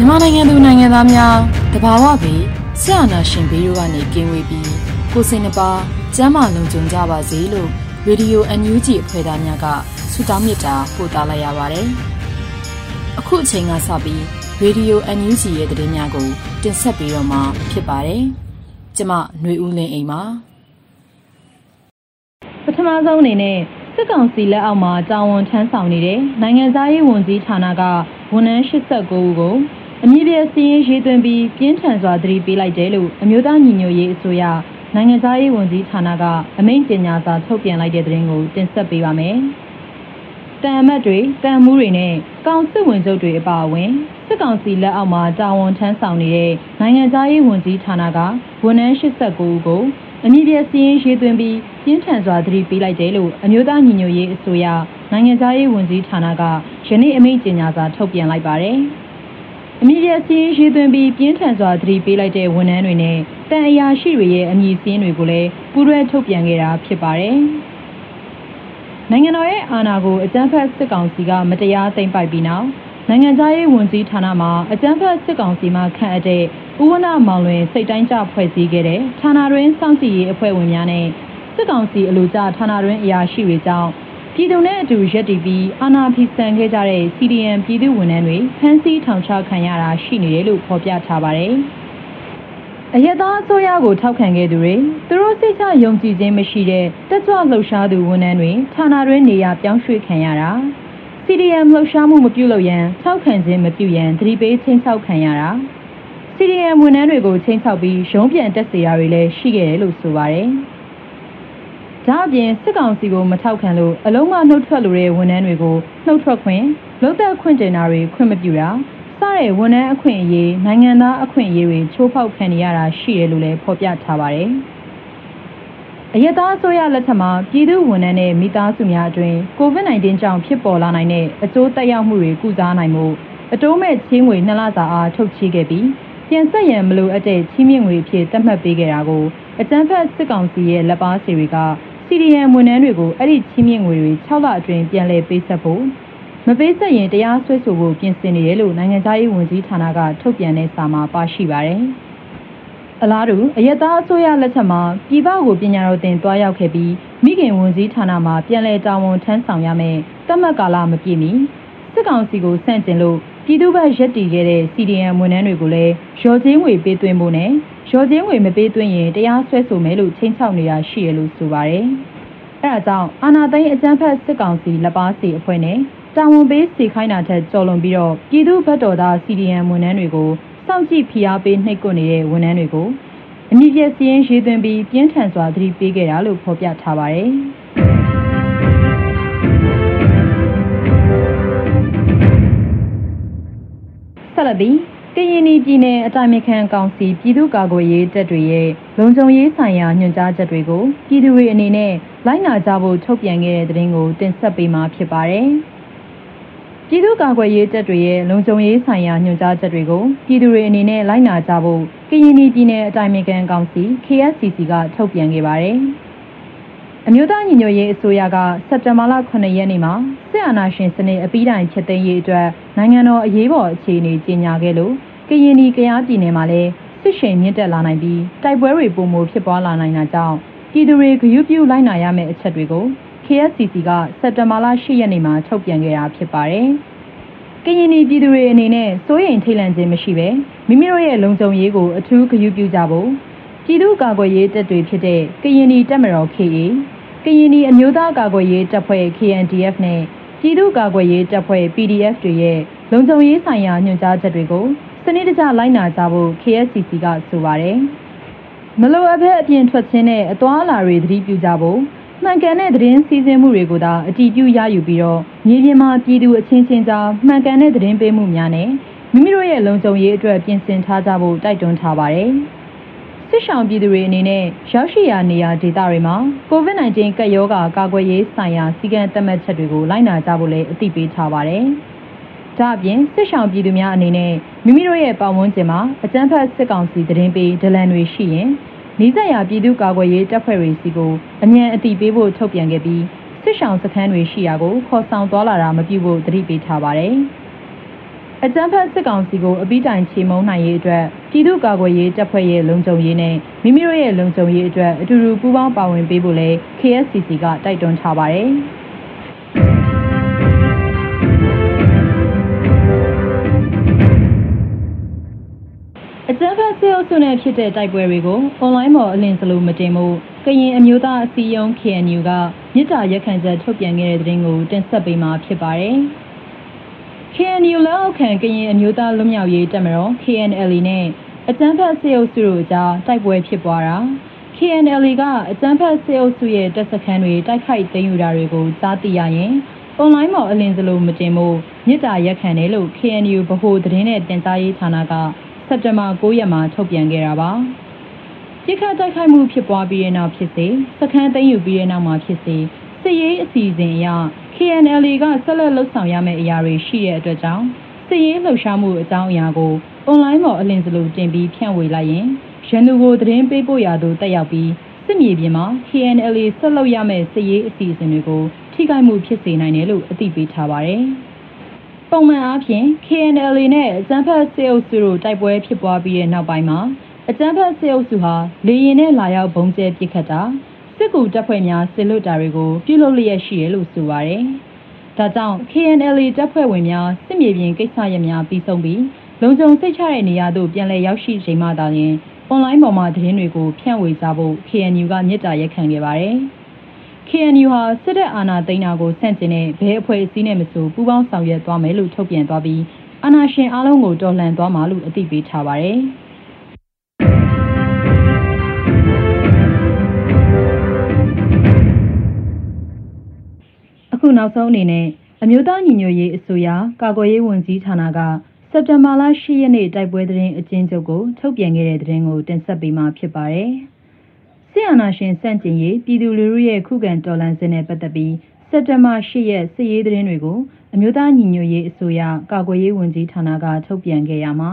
မြန်မာနိုင်ငံသူနိုင်ငံသားများတဘာဝပြီးဆရာနာရှင်ဘေးတို့ကနေကင်းဝေးပြီးကိုစိတ်နှပါကျမ်းမာလုံခြုံကြပါစေလို့ရေဒီယို NUG အဖွဲ့သားများကဆုတောင်းမေတ္တာပို့သလိုက်ရပါတယ်။အခုအချိန်ကစပြီးရေဒီယို NUG ရဲ့သတင်းများကို တင်ဆက်ပေးတော့မှာဖြစ်ပါတယ်။ကျမຫນွေဦးလင်းအိမ်ပါပထမဆုံးအနေနဲ့စစ်ကောင်စီလက်အောက်မှာတာဝန်ထမ်းဆောင်နေတဲ့နိုင်ငံသားရေးဝန်ကြီးဌာနကဝန်ထမ်း89ဦးကို အမည်ပြစည်းရင်းရေးသွင်းပြီးပြင်းထန်စွာသတိပေးလိုက်တယ်လို့အမျိုးသားညီညွတ်ရေးအစိုးရနိုင်ငံသားရေးဝန်ကြီးဌာနကအမိန့်ကြေညာစာထုတ်ပြန်လိုက်တဲ့သတင်းကိုတင်ဆက်ပေးပါမယ်။တန်အမတ်တွေတန်မှုတွေနဲ့ကောင်စစ်ဝင်ချုပ်တွေအပါအဝင်စစ်ကောင်စီလက်အောက်မှာတာဝန်ထမ်းဆောင်နေတဲ့နိုင်ငံသားရေးဝန်ကြီးဌာနကဝန်ထမ်း89ဦးကိုအမည်ပြစည်းရင်းရေးသွင်းပြီးပြင်းထန်စွာသတိပေးလိုက်တယ်လို့အမျိုးသားညီညွတ်ရေးအစိုးရနိုင်ငံသားရေးဝန်ကြီးဌာနကယနေ့အမိန့်ကြေညာစာထုတ်ပြန်လိုက်ပါတယ်။ အမည်ပြစည်းရေးသွင်းပြီးပြင်းထန်စွာသတိပေးလိုက်တဲ့ဝန်ထမ်းတွေနဲ့တန်အရာရှိတွေရဲ့အမည်စင်းတွေကိုလည်းပူးတွဲထုတ်ပြန်ခဲ့တာဖြစ်ပါတယ်။နိုင်ငံတော်ရဲ့အာဏာကိုအကြမ်းဖက်စစ်ကောင်စီကမတရားသိမ်းပိုက်ပြီးနောက်နိုင်ငံသားရေးဝန်ကြီးဌာနမှအကြမ်းဖက်စစ်ကောင်စီမှခန့်အပ်တဲ့ဥဝနာမောင်လွင်စိတ်တိုင်းကြဖွဲ့စည်းခဲ့တဲ့ဌာနတွင်းစောင့်ကြည့်ရေးအဖွဲ့ဝင်များနဲ့စစ်ကောင်စီအလို့ကြဌာနတွင်းအရာရှိတွေကြောင့် ပြည်သူနဲ့အတူရက်တည်ပြီးအာဏာဖီဆန်ခဲ့ကြတဲ့ CDM ပြည်သူဝန်ထမ်းတွေဖမ်းဆီးထောင်ချခံရတာရှိနေတယ်လို့ဖော်ပြထားပါတယ်။အယက်သားအစိုးရကိုထောက်ခံခဲ့သူတွေသူတို့စိတ်ချယုံကြည်ခြင်းမရှိတဲ့တက်ကြွလှုပ်ရှားသူဝန်ထမ်းတွေဌာနတွင်းနေရာပြောင်းရွှေ့ခံရတာ CDM လှုပ်ရှားမှုမပြုလုပ်ရန်ထောက်ခံခြင်းမပြုရန်သတိပေးချင်းချောက်ခံရတာ CDM ဝန်ထမ်းတွေကိုချင်းချောက်ပြီးရုံးပြန်တက်စေတာတွေလည်းရှိခဲ့တယ်လို့ဆိုပါတယ်။ ဒါအပြင်စစ်ကောင်စီကိုမထောက်ခံလို့အလုံးမနှုတ်ထွက်လိုတဲ့ဝန်ထမ်းတွေကိုနှုတ်ထွက်ခွင့်လုံသက်ခွင့်တင်တာတွေခွင့်မပြုတာစတဲ့ဝန်ထမ်းအခွင့်အရေးနိုင်ငံသားအခွင့်အရေးတွေချိုးဖောက်ခံနေရတာရှိတယ်လို့လည်းဖော်ပြထားပါတယ်။အယက်သားအစိုးရလက်ထက်မှာပြည်သူဝန်ထမ်းနဲ့မိသားစုများအတွင်း COVID-19 ကြောင့်ဖြစ်ပေါ်လာနိုင်တဲ့အကျိုးသက်ရောက်မှုတွေကုစားနိုင်မှုအတိုးမဲ့ချင်းငွေနှစ်လစာအားထုတ်ချေခဲ့ပြီးပြန်ဆက်ရန်မလိုအပ်တဲ့ချီးမြှင့်ငွေအဖြစ်သတ်မှတ်ပေးခဲ့တာကိုအကြမ်းဖက်စစ်ကောင်စီရဲ့လက်ပါစီတွေက CDM ဝန်ထမ်းတွေကိုအဲ့ဒီချီးမြှင့်ငွေတွေ6လအတွင်းပြန်လည်ပေးဆက်ဖို့မပေးဆက်ရင်တရားစွဲဆိုဖို့ပြင်ဆင်နေတယ်လို့နိုင်ငံသားရေးဝန်ကြီးဌာနကထုတ်ပြန်တဲ့စာမှာပါရှိပါတယ်။အလားတူအယက်သားအစိုးရလက်ထက်မှာပြည်ပကိုပညာတော်သင်တွားရောက်ခဲ့ပြီးမိခင်ဝန်ကြီးဌာနမှာပြန်လည်တာဝန်ထမ်းဆောင်ရမယ်တတ်မှတ်ကာလမပြည့်မီစစ်ကောင်စီကိုဆန့်ကျင်လို့ပြည်သူ့ဘက်ရက်တီခဲ့တဲ့ CDM ဝန်ထမ်းတွေကိုလည်းရော်ချင်းငွေပေးသွင်းဖို့နဲ့ ရော်ချင်းငွေမပေးသွင်းရင်တရားစွဲဆိုမယ်လို့ချိန်ချောက်နေတာရှိရလို့ဆိုပါတယ်။အဲဒါကြောင့်အာနာသိန်းအကြမ်းဖက်စစ်ကောင်စီလက်ပါစီအဖွဲ့နဲ့တာဝန်ပေးစီခိုင်းတာထက်ကြော်လွန်ပြီးတော့ပြည်သူ့ဘက်တော်သား CDM ဝန်ထမ်းတွေကိုစောင့်ကြည့်ဖိအားပေးနှိပ်ကွပ်နေတဲ့ဝန်ထမ်းတွေကိုအမြင့်ပြည့်စည်ရင်ရေးသွင်းပြီးပြင်းထန်စွာသတိပေးခဲ့တာလို့ဖော်ပြထားပါတယ်။ဆက်လက်ပြီး ကရင်ပြည်နယ်အတိုင်းအခံကောင်စီပြည်သူ့ကာကွယ်ရေးတပ်တွေရဲ့လုံခြုံရေးဆိုင်ရာညွှန်ကြားချက်တွေကိုပြည်သူတွေအနေနဲ့လိုက်နာကြဖို့ထုတ်ပြန်ခဲ့တဲ့သတင်းကိုတင်ဆက်ပေးမှာဖြစ်ပါတယ်။ပြည်သူ့ကာကွယ်ရေးတပ်တွေရဲ့လုံခြုံရေးဆိုင်ရာညွှန်ကြားချက်တွေကိုပြည်သူတွေအနေနဲ့လိုက်နာကြဖို့ကရင်ပြည်နယ်အတိုင်းအခံကောင်စီ KSCC ကထုတ်ပြန်ခဲ့ပါတယ်။အမျိုးသားညီညွတ်ရေးအစိုးရကစက်တင်ဘာလ9ရက်နေ့မှာစစ်အာဏာရှင်စနစ်အပြီးတိုင်ဖြစ်သိမ်းရေးအတွက်နိုင်ငံတော်အရေးပေါ်အခြေအနေကြေညာခဲ့လို့ ကရင်ပြည်ကယားပြည်နယ်မှာလည်းစစ်ရှိန်မြင့်တက်လာနိုင်ပြီးတိုက်ပွဲတွေပုံမဖြစ်ပွားလာနိုင်တာကြောင့်ပြည်သူတွေဂရုပြုလိုက်နာရမယ့်အချက်တွေကို KSCC ကစက်တင်ဘာလ10ရက်နေ့မှာထုတ်ပြန်ခဲ့တာဖြစ်ပါတယ်။ကရင်ပြည်သူတွေအနေနဲ့စိုးရိမ်ထိတ်လန့်ခြင်းမရှိဘဲမိမိတို့ရဲ့လုံခြုံရေးကိုအထူးဂရုပြုကြဖို့ပြည်သူ့ကာကွယ်ရေးတပ်တွေဖြစ်တဲ့ကရင်တပ်မတော် KA ကရင်အမျိုးသားကာကွယ်ရေးတပ်ဖွဲ့ KNDF နဲ့ပြည်သူ့ကာကွယ်ရေးတပ်ဖွဲ့ PDF တွေရဲ့လုံခြုံရေးဆိုင်ရာညွှန်ကြားချက်တွေကိုစ နစ်တကျလိုက်နာကြဖို့ KSCC ကဆိုပါတယ်။မလိုအပ်ဘဲအပြင်ထွက်ခြင်းနဲ့အသွာအလာတွေသတိပြုကြဖို့မှန်ကန်တဲ့သတင်းစီစဉ်မှုတွေကိုသာအတည်ပြုရယူပြီးတော့မြေပြင်မှာပြည်သူအချင်းချင်းကြားမှန်ကန်တဲ့သတင်းပေးမှုများနဲ့မိမိတို့ရဲ့လုံခြုံရေးအတွက်ပြင်ဆင်ထားကြဖို့တိုက်တွန်းထားပါတယ်။စစ်ဆောင်ပြည်သူတွေအနေနဲ့ရောက်ရှိရာနေရာဒေသတွေမှာ COVID-19 ကပ်ရောဂါကာကွယ်ရေးဆိုင်ရာစည်းကမ်းသတ်မှတ်ချက်တွေကိုလိုက်နာကြဖို့လည်းအသိပေးထားပါတယ်။ ဒါအပြင်စစ်ဆောင်ပြည်သူများအနေနဲ့မိမိတို့ရဲ့ပတ်ဝန်းကျင်မှာအကြမ်းဖက်စစ်ကောင်စီသတင်းပေးဒလန်တွေရှိရင်နီးစပ်ရာပြည်သူ့ကာကွယ်ရေးတပ်ဖွဲ့တွေစီကိုအမြန်အတိပေးဖို့ထုတ်ပြန်ခဲ့ပြီးစစ်ဆောင်စခန်းတွေရှိရာကိုခေါ်ဆောင်သွားလာတာမပြုဖို့တတိပေးထားပါတယ်။အကြမ်းဖက်စစ်ကောင်စီကိုအပိတိုင်ချေမုန်းနိုင်ရေးအတွက်ပြည်သူ့ကာကွယ်ရေးတပ်ဖွဲ့ရဲ့လုံခြုံရေးနဲ့မိမိတို့ရဲ့လုံခြုံရေးအတွက်အတူတူပူးပေါင်းပါဝင်ပေးဖို့လည်း KSCC ကတိုက်တွန်းထားပါတယ်။ အကြမ်းဖက်ဆဲအုပ်စုနဲ့ဖြစ်တဲ့တိုက်ပွဲတွေကိုအွန်လိုင်းပေါ်အလင်းစလိုမတင်မှုကရင်အမျိုးသားအစည်းအရုံး KNU ကမြစ်တာရက်ခံချက်ထုတ်ပြန်ခဲ့တဲ့သတင်းကိုတင်ဆက်ပေးမှာဖြစ်ပါတယ်။ KNU လက်အောက်ခံကရင်အမျိုးသားလွတ်မြောက်ရေးတပ်မတော် KNL နဲ့အကြမ်းဖက်ဆဲအုပ်စုတို့ကြားတိုက်ပွဲဖြစ်ပွားတာ KNL ကအကြမ်းဖက်ဆဲအုပ်စုရဲ့တပ်စခန်းတွေတိုက်ခိုက်သိမ်းယူတာတွေကိုကြားသိရရင်အွန်လိုင်းပေါ်အလင်းစလိုမတင်မှုမြစ်တာရက်ခံတယ်လို့ KNU ဗဟိုသတင်းနဲ့တင်ကြားရေးဌာနက စက်တင်ဘာ9ရက်မှာထုတ်ပြန်ခဲ့တာပါ။ပြစ်ခတ်တိုက်ခိုက်မှုဖြစ်ပွားပြီးတဲ့နောက်ဖြစ်စေစခန်းသိမ်းယူပြီးတဲ့နောက်မှာဖြစ်စေစစ်ရေးအစီအစဉ်အရ KNL ကဆက်လက်လှုပ်ဆောင်ရမယ့်အရာတွေရှိတဲ့အတွက်ကြောင့်စစ်ရေးလှုပ်ရှားမှုအကြောင်းအရာကိုအွန်လိုင်းပေါ်အလင်းစလိုတင်ပြီးဖြန့်ဝေလိုက်ရင်ရန်သူကိုသတင်းပေးပို့ရသူတက်ရောက်ပြီးစစ်မြေပြင်မှာ KNL ဆက်လုပ်ရမယ့်စစ်ရေးအစီအစဉ်တွေကိုထိခိုက်မှုဖြစ်စေနိုင်တယ်လို့အသိပေးထားပါတယ်။ ပုံမှန်အားဖြင့် KNL နဲ့အကြမ်းဖက်စစ်အုပ်စုတို့တိုက်ပွဲဖြစ်ပွားပြီးတဲ့နောက်ပိုင်းမှာအကြမ်းဖက်စစ်အုပ်စုဟာလေရင်နဲ့လာရောက်ဘုံကျဲပစ်ခတ်တာစစ်ကူတပ်ဖွဲ့များစစ်လွတ်တာတွေကိုပြုလုပ်လျက်ရှိတယ်လို့ဆိုပါတယ်။ဒါကြောင့် KNL တပ်ဖွဲ့ဝင်များစစ်မြေပြင်ကိစ္စရပ်များပြီးဆုံးပြီးလုံခြုံစိတ်ချတဲ့နေရာသို့ပြန်လည်ရောက်ရှိချိန်မှသာလျှင်အွန်လိုင်းပေါ်မှာသတင်းတွေကိုဖြန့်ဝေကြဖို့ KNU ကမြစ်တာရက်ခံခဲ့ပါတယ်။ KNU ဟာစစ်တပ်အာဏာသိမ်းတာကိုဆန့်ကျင်တဲ့ဘဲအဖွဲ့အစည်းနဲ့မဆိုပူးပေါင်းဆောင်ရွက်သွားမယ်လို့ထုတ်ပြန်သွားပြီးအာဏာရှင်အလုံးကိုတော်လှန်သွားမှာလို့အသိပေးထားပါတယ်။အခုနောက်ဆုံးအနေနဲ့အမျိုးသားညီညွတ်ရေးအစိုးရကာကွယ်ရေးဝန်ကြီးဌာနကစက်တင်ဘာလ10ရက်နေ့တိုက်ပွဲသတင်းအကျဉ်းချုပ်ကိုထုတ်ပြန်ခဲ့တဲ့သတင်းကိုတင်ဆက်ပေးမှာဖြစ်ပါတယ်။ စစ်အာဏာရှင်စန့်ကျင်ရေးပြည်သူလူထုရဲ့ခုခံတော်လှန်စစ်နဲ့ပတ်သက်ပြီးစက်တင်ဘာ10ရက်စစ်ရေးသတင်းတွေကိုအမျိုးသားညီညွတ်ရေးအစိုးရကာကွယ်ရေးဝန်ကြီးဌာနကထုတ်ပြန်ခဲ့ရမှာ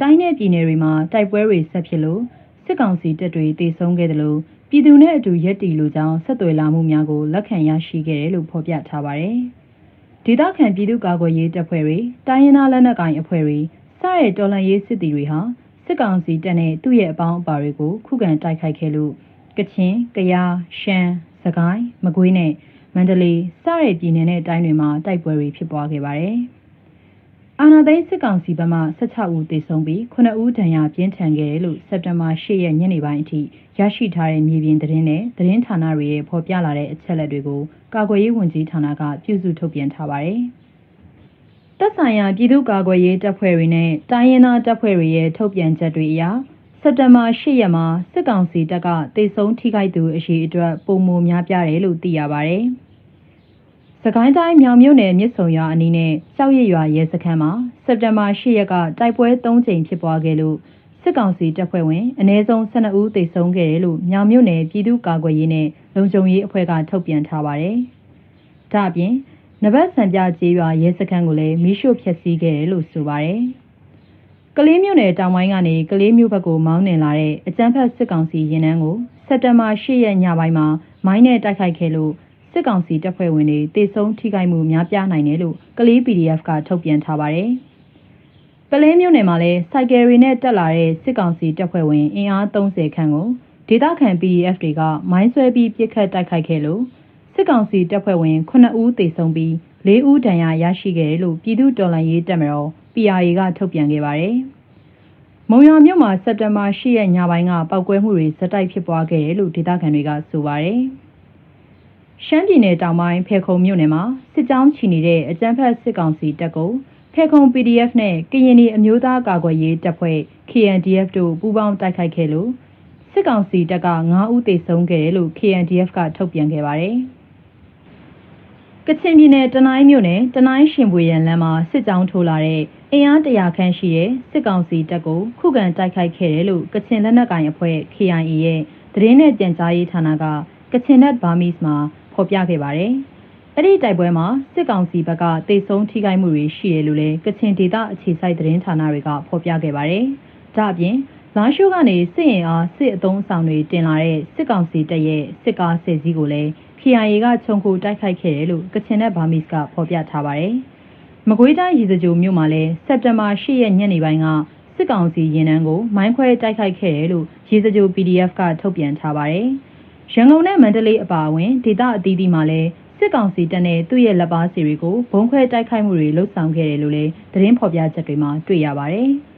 တိုင်းနယ်ပြည်နယ်တွေမှာတိုက်ပွဲတွေဆက်ဖြစ်လို့စစ်ကောင်စီတပ်တွေတေဆုံးခဲ့တယ်လို့ပြည်သူနဲ့အတူရက်တီလိုကြောင်းဆက်သွယ်လာမှုများကိုလက်ခံရရှိခဲ့တယ်လို့ဖော်ပြထားပါတယ်။ဒေသခံပြည်သူ့ကာကွယ်ရေးတပ်ဖွဲ့တွေတိုင်းရင်းသားလက်နက်ကိုင်အဖွဲ့တွေစတဲ့တော်လှန်ရေးစစ်သည်တွေဟာစစ်ကောင်စီတပ်နဲ့သူ့ရဲ့အပေါင်းအပါတွေကိုခုခံတိုက်ခိုက်ခဲ့လို့ ကချင်၊ကယား၊ရှမ်း၊စကိုင်း၊မကွေးနဲ့မန္တလေးစတဲ့ပြည်နယ်နဲ့တိုင်းတွေမှာတိုက်ပွဲတွေဖြစ်ပွားခဲ့ပါတယ်။အာနာသိန်းစစ်ကောင်စီဘက်မှ16ဦးသေဆုံးပြီး9ဦးဒဏ်ရာပြင်းထန်ခဲ့တယ်လို့စက်တင်ဘာ10ရက်ညနေပိုင်းအထိရရှိထားတဲ့မြေပြင်သတင်းနဲ့သတင်းဌာနတွေရဲ့ဖော်ပြလာတဲ့အချက်အလက်တွေကိုကာကွယ်ရေးဝန်ကြီးဌာနကပြုစုထုတ်ပြန်ထားပါတယ်။သက်ဆိုင်ရာပြည်သူ့ကာကွယ်ရေးတပ်ဖွဲ့တွေနဲ့တိုင်းရင်းသားတပ်ဖွဲ့တွေရဲ့ထုတ်ပြန်ချက်တွေအရ စက်တင်ဘာ၈ရက်မှာစစ်ကောင်စီတပ်ကတေဆုံးထိခိုက်သူအရေးအတွက်ပုံမများပြားတယ်လို့သိရပါဗျ။စကိုင်းတိုင်းမြောင်မြို့နယ်မြစ်ဆုံရွာအနီးနဲ့ကြောက်ရရွာရဲစခန်းမှာစက်တင်ဘာ၈ရက်ကတိုက်ပွဲ၃ကြိမ်ဖြစ်ပွားခဲ့လို့စစ်ကောင်စီတပ်ဖွဲ့ဝင်အ ਨੇ ဆုံး12ဦးသေဆုံးခဲ့တယ်လို့မြောင်မြို့နယ်ပြည်သူ့ကာကွယ်ရေးနဲ့လုံခြုံရေးအဖွဲ့ကထုတ်ပြန်ထားပါတယ်။ဒါ့အပြင်နဘတ်စံပြကျေးရွာရဲစခန်းကိုလည်းမိရှို့ဖျက်ဆီးခဲ့တယ်လို့ဆိုပါတယ်။ ကလေးမြို့နယ်တောင်ပိုင်းကနေကလေးမြို့ဘက်ကိုမောင်းနှင်လာတဲ့အကြမ်းဖက်စစ်ကောင်စီရင်နှန်းကိုစက်တဘာ၈ရက်ညပိုင်းမှာမိုင်းနဲ့တိုက်ခိုက်ခဲ့လို့စစ်ကောင်စီတပ်ဖွဲ့ဝင်တွေတေဆုံးထိခိုက်မှုများပြားနိုင်တယ်လို့ကလေး PDF ကထုတ်ပြန်ထားပါတယ်။ပလင်းမြို့နယ်မှာလည်းစိုက်ကယ်ရီနဲ့တက်လာတဲ့စစ်ကောင်စီတပ်ဖွဲ့ဝင်အင်အား30ခန့်ကိုဒေသခံ PDF တွေကမိုင်းဆွဲပြီးပြစ်ခတ်တိုက်ခိုက်ခဲ့လို့စစ်ကောင်စီတပ်ဖွဲ့ဝင်9ဦးသေဆုံးပြီး4ဦးဒဏ်ရာရရှိခဲ့တယ်လို့ပြည်သူ့တော်လှန်ရေးတပ်မတော် PRA ကထုတ်ပြန်ခဲ့ပါတယ်။မုံရွာမြို့မှာစက်တင်ဘာ10ရက်ညပိုင်းကပောက်ကွဲမှုတွေဇက်တိုက်ဖြစ်ပွားခဲ့တယ်လို့ဒေသခံတွေကဆိုပါတယ်။ရှမ်းပြည်နယ်တောင်ပိုင်းဖေခုံမြို့နယ်မှာစစ်ကြောင်းချီနေတဲ့အကြမ်းဖက်စစ်ကောင်စီတပ်ကိုဖေခုံ PDF နဲ့ကရင်ပြည်အမျိုးသားကာကွယ်ရေးတပ်ဖွဲ့ KNDF တို့ပူးပေါင်းတိုက်ခိုက်ခဲ့လို့စစ်ကောင်စီတပ်က9ဦးသေဆုံးခဲ့တယ်လို့ KNDF ကထုတ်ပြန်ခဲ့ပါတယ်။ ကချင်ပြည်နယ်တနိုင်းမြို့နယ်တနိုင်းရှင်ပွေရန်လမ်းမှာစစ်ကြောင်းထိုးလာတဲ့အင်အားတရာခန့်ရှိတဲ့စစ်ကောင်စီတပ်ကိုခုခံတိုက်ခိုက်ခဲ့တယ်လို့ကချင်လက်နက်ကိုင်အဖွဲ့ KIA ရဲ့သတင်းနဲ့ပြန်ကြားရေးဌာနကကချင်နက်ဘာမီစ်မှာဖော်ပြခဲ့ပါတယ်။အဲ့ဒီတိုက်ပွဲမှာစစ်ကောင်စီဘက်ကတေဆုံးထိခိုက်မှုတွေရှိတယ်လို့လည်းကချင်ဒေသအခြေစိုက်သတင်းဌာနတွေကဖော်ပြခဲ့ပါတယ်။ဒါ့အပြင်လာရှိုးကနေစစ်ရင်အားစစ်အုံဆောင်တွေတင်လာတဲ့စစ်ကောင်စီတပ်ရဲ့စစ်ကားဆယ်စီးကိုလည်း KIA ကခြုံခိုတိုက်ခိုက်ခဲ့တယ်လို့ကချင်နဲ့ဗာမစ်ကဖော်ပြထားပါတယ်။မကွေးတိုင်းရည်စကြိုမြို့မှာလည်းစက်တင်ဘာ10ရက်ညနေပိုင်းကစစ်ကောင်စီရင်နှန်းကိုမိုင်းခွဲတိုက်ခိုက်ခဲ့တယ်လို့ရည်စကြို PDF ကထုတ်ပြန်ထားပါတယ်။ရန်ကုန်နဲ့မန္တလေးအပါအဝင်ဒေသအသီးသီးမှာလည်းစစ်ကောင်စီတပ်နဲ့သူ့ရဲ့လက်ပါစီတွေကိုဘုံခွဲတိုက်ခိုက်မှုတွေလှုပ်ဆောင်ခဲ့တယ်လို့လည်းသတင်းဖော်ပြချက်တွေမှာတွေ့ရပါတယ်။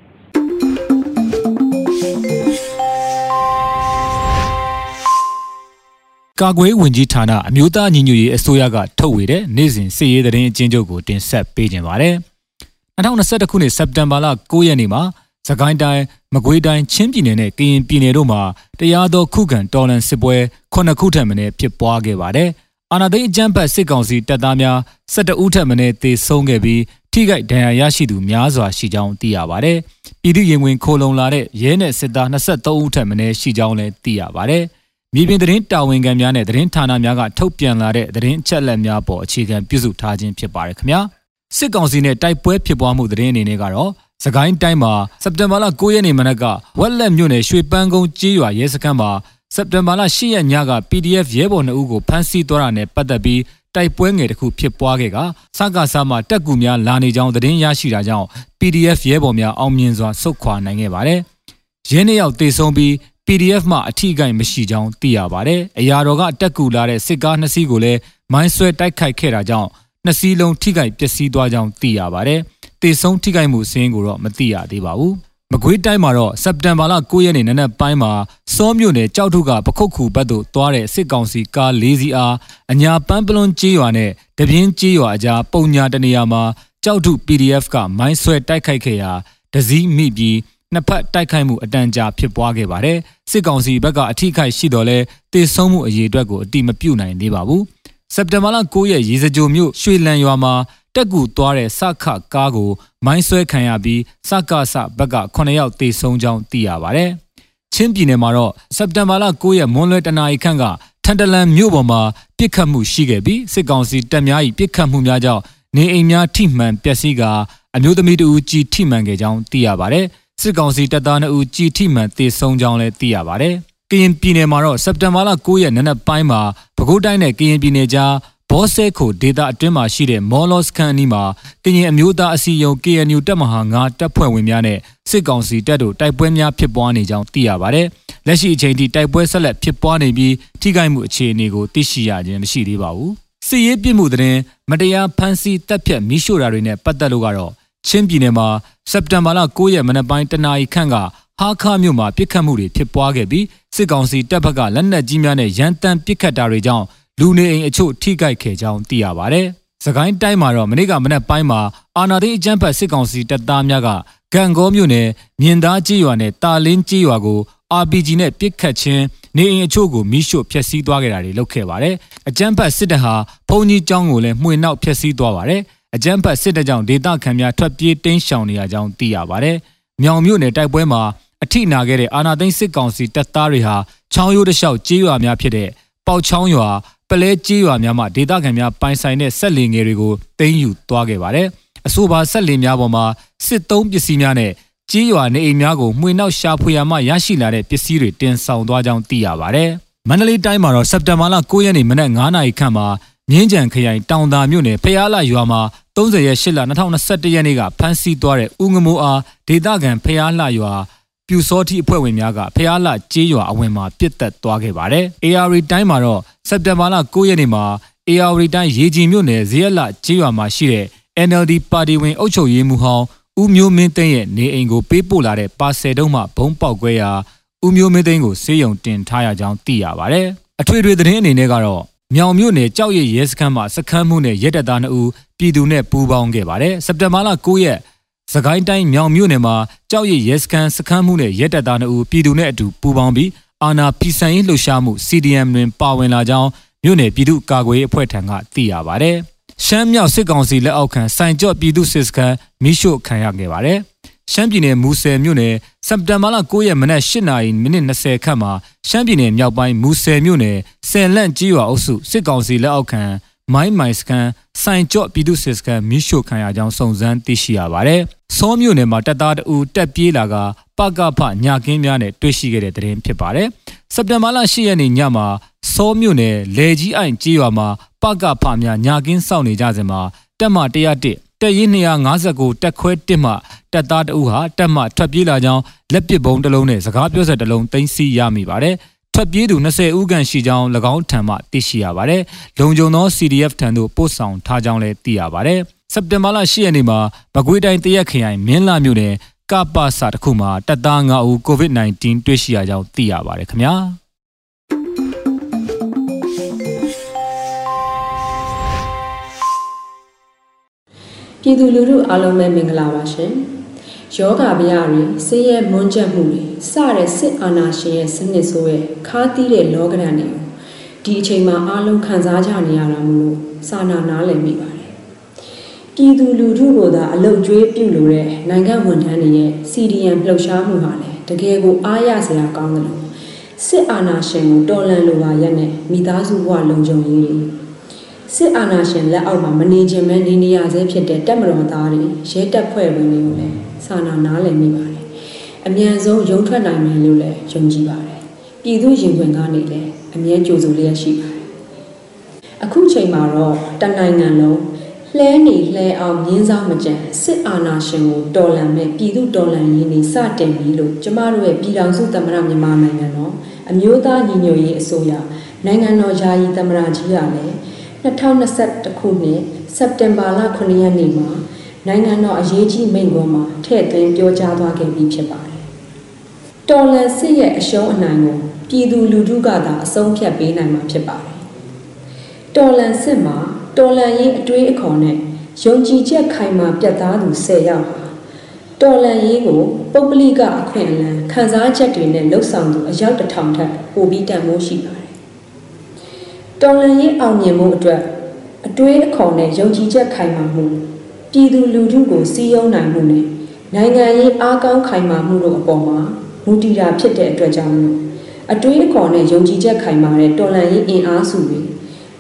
ကာကွယ်ဝင်ကြီးဌာနအမျိုးသားညီညွတ်ရေးအစိုးရကထုတ်ဝေတဲ့နေ့စဉ်စစ်ရေးသတင်းအကျဉ်းချုပ်ကိုတင်ဆက်ပေးခြင်းပါတယ်။2021ခုနှစ်စက်တင်ဘာလ9ရက်နေ့မှာစကိုင်းတိုင်းမကွေးတိုင်းချင်းပြည်နယ်နဲ့ကရင်ပြည်နယ်တို့မှာတရားတော်ခုခံတော်လှန်စစ်ပွဲ9ခုထက်မနည်းဖြစ်ပွားခဲ့ပါတယ်။အာဏာသိမ်းအကြမ်းဖက်စစ်ကောင်စီတပ်သားများ12ဦးထက်မနည်းသေဆုံးခဲ့ပြီးထိခိုက်ဒဏ်ရာရရှိသူများစွာရှိကြောင်းသိရပါတယ်။ပြည်သူရင်ဝင်ခိုလုံလာတဲ့ရဲနဲ့စစ်သား23ဦးထက်မနည်းရှိကြောင်းလည်းသိရပါတယ်။ မြေပြင်သတင်းတာဝန်ခံများနဲ့သတင်းဌာနများကထုတ်ပြန်လာတဲ့သတင်းအချက်အလက်များပေါ်အခြေခံပြုစုထားခြင်းဖြစ်ပါတယ်ခင်ဗျာစစ်ကောင်စီနဲ့တိုက်ပွဲဖြစ်ပွားမှုသတင်းအနေနဲ့ကတော့စကိုင်းတိုင်းမှာစက်တင်ဘာလ9ရက်နေ့မနက်ကဝက်လက်မြို့နယ်ရွှေပန်းကုန်းကြေးရွာရဲစခန်းမှာစက်တင်ဘာလ10ရက်ညက PDF ရဲဘော်2ဦးကိုဖမ်းဆီးသွားတာနဲ့ပတ်သက်ပြီးတိုက်ပွဲငယ်တစ်ခုဖြစ်ပွားခဲ့ကစကားစားမှာတက်ကူများလာနေကြောင်းသတင်းရရှိတာကြောင့် PDF ရဲဘော်များအောင်မြင်စွာဆုတ်ခွာနိုင်ခဲ့ပါတယ်။ရင်းနှစ်ယောက်တေဆုံးပြီး PDF မှအထီးကိုင်မရှိကြောင်းသိရပါတယ်။အရာတော်ကတက်ကူလာတဲ့စစ်ကားနှစ်စီးကိုလည်းမိုင်းဆွဲတိုက်ခိုက်ခဲ့တာကြောင့်နှစ်စီးလုံးထိခိုက်ပျက်စီးသွားကြောင်းသိရပါတယ်။တေဆုံးထိခိုက်မှုစင်းကိုတော့မသိရသေးပါဘူး။မကွေးတိုင်းမှာတော့စက်တင်ဘာလ9ရက်နေ့နနက်ပိုင်းမှာစောမြို့နယ်ကြောက်ထုကပခုတ်ခုဘက်သို့သွားတဲ့စစ်ကောင်စီကား၄စီးအားအညာပန်းပလွန်ကြေးရွာနဲ့တပြင်းကြေးရွာအကြားပုံညာတနေရာမှာကြောက်ထု PDF ကမိုင်းဆွဲတိုက်ခိုက်ခဲ့ရာဒဇီးမိပြီး နှစ်ဖက်တိုက်ခိုက်မှုအတန်ကြာဖြစ်ပွားခဲ့ပါတယ်။စစ်ကောင်စီဘက်ကအထိခိုက်ရှိတော်လဲတေဆုံးမှုအရေးအတွက်ကိုအတိမပြုတ်နိုင်သေးပါဘူး။စက်တင်ဘာလ9ရက်ရေစကြိုမြို့ရွှေလန်ရွာမှာတက်ကူသွားတဲ့စခကားကိုမိုင်းဆွဲခံရပြီးစကစဘက်က9ယောက်တေဆုံးကြောင်းသိရပါတယ်။ချင်းပြည်နယ်မှာတော့စက်တင်ဘာလ9ရက်မွန်းလွဲတနာရီခန့်ကထန်တလန်မြို့ပေါ်မှာပြစ်ခတ်မှုရှိခဲ့ပြီးစစ်ကောင်စီတပ်များ၏ပြစ်ခတ်မှုများကြောင့်နေအိမ်များထိမှန်ပျက်စီးကာအမျိုးသမီးတဦးကြီးထိမှန်ခဲ့ကြောင်းသိရပါတယ်။ စစ်ကောင်စီတပ်သား2ဦးကြီးထိမှန်တေဆုံးကြောင်းလည်းသိရပါတယ်။ကရင်ပြည်နယ်မှာတော့စက်တင်ဘာလ9ရက်နနက်ပိုင်းမှာပဲခူးတိုင်းနဲ့ကရင်ပြည်နယ်ကြားဘောဆဲခိုဒေတာအတွင်းမှာရှိတဲ့မော်လော့စကန်အနီးမှာကရင်အမျိုးသားအစည်းအရုံး KNU တပ်မဟာ9တပ်ဖွဲ့ဝင်များနဲ့စစ်ကောင်စီတပ်တို့တိုက်ပွဲများဖြစ်ပွားနေကြောင်းသိရပါတယ်။လက်ရှိအချိန်ထိတိုက်ပွဲဆက်လက်ဖြစ်ပွားနေပြီးထိခိုက်မှုအခြေအနေကိုသိရှိရခြင်းမရှိသေးပါဘူး။စစ်ရေးပြစ်မှုတဲ့မတရားဖမ်းဆီးတပ်ဖြတ်မိရှို့တာတွေနဲ့ပတ်သက်လို့ကတော့ ချင်းပြည်နယ်မှာစက်တင်ဘာလ9ရက်မနက်ပိုင်းတနာရီခန့်ကဟာခါမြို့မှာပြစ်ခတ်မှုတွေဖြစ်ပွားခဲ့ပြီးစစ်ကောင်စီတပ်ဘက်ကလက်နက်ကြီးများနဲ့ရန်တမ်းပစ်ခတ်တာတွေကြောင့်လူနေအိမ်အချို့ထိခိုက်ခဲ့ကြောင်းသိရပါဗျ။စကိုင်းတိုင်းမှာတော့မနေ့ကမနက်ပိုင်းမှာအာနာသိန်းအကြမ်းဖက်စစ်ကောင်စီတပ်သားများကဂံကောမြို့နယ်မြင်းသားကြီးရွာနဲ့တာလင်းကြီးရွာကို RPG နဲ့ပစ်ခတ်ခြင်းနေအိမ်အချို့ကိုမိရှို့ဖျက်ဆီးသွားခဲ့တာတွေလုပ်ခဲ့ပါတယ်။အကြမ်းဖက်စစ်တပ်ဟာဘုံကြီးကျောင်းကိုလည်းမှွေနောက်ဖျက်ဆီးသွားပါတယ်။ အကြမ်းဖက်စစ်တပ်ကြောင့်ဒေသခံများထွက်ပြေးတိမ်းရှောင်နေရကြောင်းသိရပါတယ်။မြောင်မြို့နယ်တိုက်ပွဲမှာအထိနာခဲ့တဲ့အာနာသိန်းစစ်ကောင်စီတပ်သားတွေဟာချောင်းရိုးတစ်လျှောက်ကြေးရွာများဖြစ်တဲ့ပေါက်ချောင်းရွာပလဲကြေးရွာများမှာဒေသခံများပိုင်ဆိုင်တဲ့ဆက်လင်ငယ်တွေကိုတင်းယူသွားခဲ့ပါတယ်။အဆိုပါဆက်လင်များပေါ်မှာစစ်သုံးပစ္စည်းများနဲ့ကြေးရွာနေအိမ်များကိုမှွေနောက်ရှာဖွေရမှရရှိလာတဲ့ပစ္စည်းတွေတင်ဆောင်သွားကြောင်းသိရပါတယ်။မန္တလေးတိုင်းမှာတော့စက်တင်ဘာလ9ရက်နေ့မနက်9:00နာရီခန့်မှာ မြင်းကြံခရိုင်တောင်သာမြို့နယ်ဖျားလာရွာမှာ30ရက်8လ2021ရက်နေ့ကဖမ်းဆီးသွားတဲ့ဦးငမိုးအားဒေသခံဖျားလာရွာပြူစောတိအဖွဲ့ဝင်များကဖျားလာကြေးရွာအဝင်မှာပြစ်တက်သွားခဲ့ပါတယ်။ AR တိုင်းမှာတော့စက်တင်ဘာလ9ရက်နေ့မှာ AR တိုင်းရေကြီးမြို့နယ်ဇရက်လကြေးရွာမှာရှိတဲ့ NLD ပါတီဝင်အုပ်ချုပ်ရေးမှူးဟောင်းဦးမျိုးမင်းသိန်းရဲ့နေအိမ်ကိုပေးပို့လာတဲ့ပါဆယ်တုံးမှဘုံပေါက်ကွဲရာဦးမျိုးမင်းသိန်းကိုစေယုံတင်ထားရကြောင်းသိရပါတယ်။အထွေထွေသတင်းအနေနဲ့ကတော့ မြောင်မြို့နယ်ကြောက်ရည်ရဲစခန်းမှာစခန်းမှုနဲ့ရဲတပ်သား2ဦးပြည်သူနဲ့ပူးပေါင်းခဲ့ပါတယ်။စက်တင်ဘာလ9ရက်စကိုင်းတိုင်းမြောင်မြို့နယ်မှာကြောက်ရည်ရဲစခန်းစခန်းမှုနဲ့ရဲတပ်သား2ဦးပြည်သူနဲ့အတူပူးပေါင်းပြီးအာနာဖီဆိုင်ရေးလှုပ်ရှားမှု CDM တွင်ပါဝင်လာကြောင်းမြို့နယ်ပြည်သူ့ကာကွယ်ရေးအဖွဲ့ထံကသိရပါတယ်။ရှမ်းမြောက်စစ်ကောင်စီလက်အောက်ခံစိုင်ကြော့ပြည်သူစစ်စခန်းမိရှို့ခံရခဲ့ပါတယ်။ ရှမ်းပြည်နယ်မူဆယ်မြို့နယ်စက်တင်ဘာလ9ရက်မနက်8နာရီမိနစ်20ခန့်မှာရှမ်းပြည်နယ်မြောက်ပိုင်းမူဆယ်မြို့နယ်ဆယ်လန့်ကြီးရွာအုပ်စုစစ်ကောင်စီလက်အောက်ခံမိုင်းမိုင်စကန်စိုင်ကြော့ပြည်သူစစ်စကန်မိရှို့ခံရကြောင်းစုံစမ်းသိရှိရပါတယ်။စောမြို့နယ်မှာတပ်သားတအူတက်ပြေးလာကပကဖညာကင်းများနဲ့တွေ့ရှိခဲ့တဲ့တဲ့ရင်ဖြစ်ပါတယ်။စက်တင်ဘာလ10ရက်နေ့ညမှာစောမြို့နယ်လေကြီးအိုင်ကြီးရွာမှာပကဖများညာကင်းစောင့်နေကြစဉ်မှာတက်မ101 တက်ရင်259တက်ခွဲ1မှတက်သားတအူဟာတက်မှထွက်ပြေးလာကြောင်းလက်ပစ်ဘုံတစ်လုံးနဲ့စကားပြောဆက်တစ်လုံးသိမ်းဆည်းရမိပါတယ်။ထွက်ပြေးသူ20ဦးခန့်ရှိကြောင်း၎င်းထံမှသိရှိရပါတယ်။လုံခြုံသော CDF ထံသို့ပို့ဆောင်ထားကြောင်းလည်းသိရပါတယ်။စက်တင်ဘာလ10ရက်နေ့မှာမကွေးတိုင်းတရက်ခရိုင်မင်းလာမြို့နယ်ကပ္ပစာတစ်ခုမှာတပ်သား9ဦး COVID-19 တွေ့ရှိရကြောင်းသိရပါတယ်ခင်ဗျာ။ ပြည်သူလူထုအားလုံးပဲမင်္ဂလာပါရှင်။ယောဂဗျာတွေဆင်းရဲမွန်းကျက်မှုတွေစတဲ့စစ်အာဏာရှင်ရဲ့စနစ်ဆိုးရဲ့ခါးတီးတဲ့လောကဓာတ်တွေကိုဒီအချိန်မှာအားလုံးခံစားကြနေရတာမို့လို့စာနာနားလည်မိပါတယ်။ပြည်သူလူထုကိုသာအလုတ်ကျွေးပြုလို့တဲ့နိုင်ငံဝန်ထမ်းတွေရဲ့ CDM လှုပ်ရှားမှုဟာလည်းတကယ်ကိုအားရစရာကောင်းတယ်လို့စစ်အာဏာရှင်ကိုတော်လှန်လိုပါရက်နဲ့မိသားစုဘဝလုံခြုံရေးတွေ စစ်အာဏာရှင်လက်အောက်မှာမနေခြင်းပဲနေနေရဆဲဖြစ်တဲ့တပ်မတော်သားတွေရဲတပ်ဖွဲ့ဝင်တွေကိုလည်းစာနာနားလည်မိပါတယ်။အမြန်ဆုံးရုံထွက်နိုင်မယ်လို့လည်းယုံကြည်ပါတယ်။ပြည်သူရင်ခွင်ကနေလည်းအမြဲကြိုဆိုလျက်ရှိပါတယ်။အခုချိန်မှာတော့တနိုင်ငံလုံးလှဲနေလှဲအောင်မြင်းစားမကြံစစ်အာဏာရှင်ကိုတော်လှန်မဲ့ပြည်သူတော်လှန်ရေးနေစတင်ပြီလို့ကျမတို့ရဲ့ပြည်ထောင်စုသမ္မတမြန်မာနိုင်ငံတော်အမျိုးသားညီညွတ်ရေးအစိုးရနိုင်ငံတော်ယာယီသမ္မတကြီးကလည်း 2021ခုနှစ်စက်တင်ဘာလ9ရက်နေ့မှာနိုင်ငံတော်အရေးကြီးမိန့်ခွန်းမှာထည့်သွင်းပြောကြားသွားခဲ့ပြီးဖြစ်ပါတယ်။တော်လန်စစ်ရဲ့အရှုံးအနိုင်ကိုပြည်သူလူထုကသာအဆုံးဖြတ်ပေးနိုင်မှာဖြစ်ပါတယ်။တော်လန်စစ်မှာတော်လန်ရေးအတွေးအခေါ်နဲ့ယုံကြည်ချက်ခိုင်မာပြတ်သားသူ10ယောက်ဟာတော်လန်ရေးကိုပုဂ္ဂလိကအခွင့်အလမ်းခံစားချက်တွေနဲ့လှုပ်ဆောင်သူအယောက်တစ်ထောင်ထက်ပိုပြီးတန်ဖိုးရှိပါတယ် တော်လန်ရေးအောင်မြင်မှုအတွက်အတွေးအခေါ်နဲ့ယုံကြည်ချက်ခိုင်မာမှုပြည်သူလူထုကိုစီးရုံးနိုင်မှုနဲ့နိုင်ငံရေးအားကောင်းခိုင်မာမှုတို့အပေါ်မှာမူတည်တာဖြစ်တဲ့အတွက်ကြောင့်လို့အတွေးအခေါ်နဲ့ယုံကြည်ချက်ခိုင်မာတဲ့တော်လန်ရေးအင်အားစုတွေ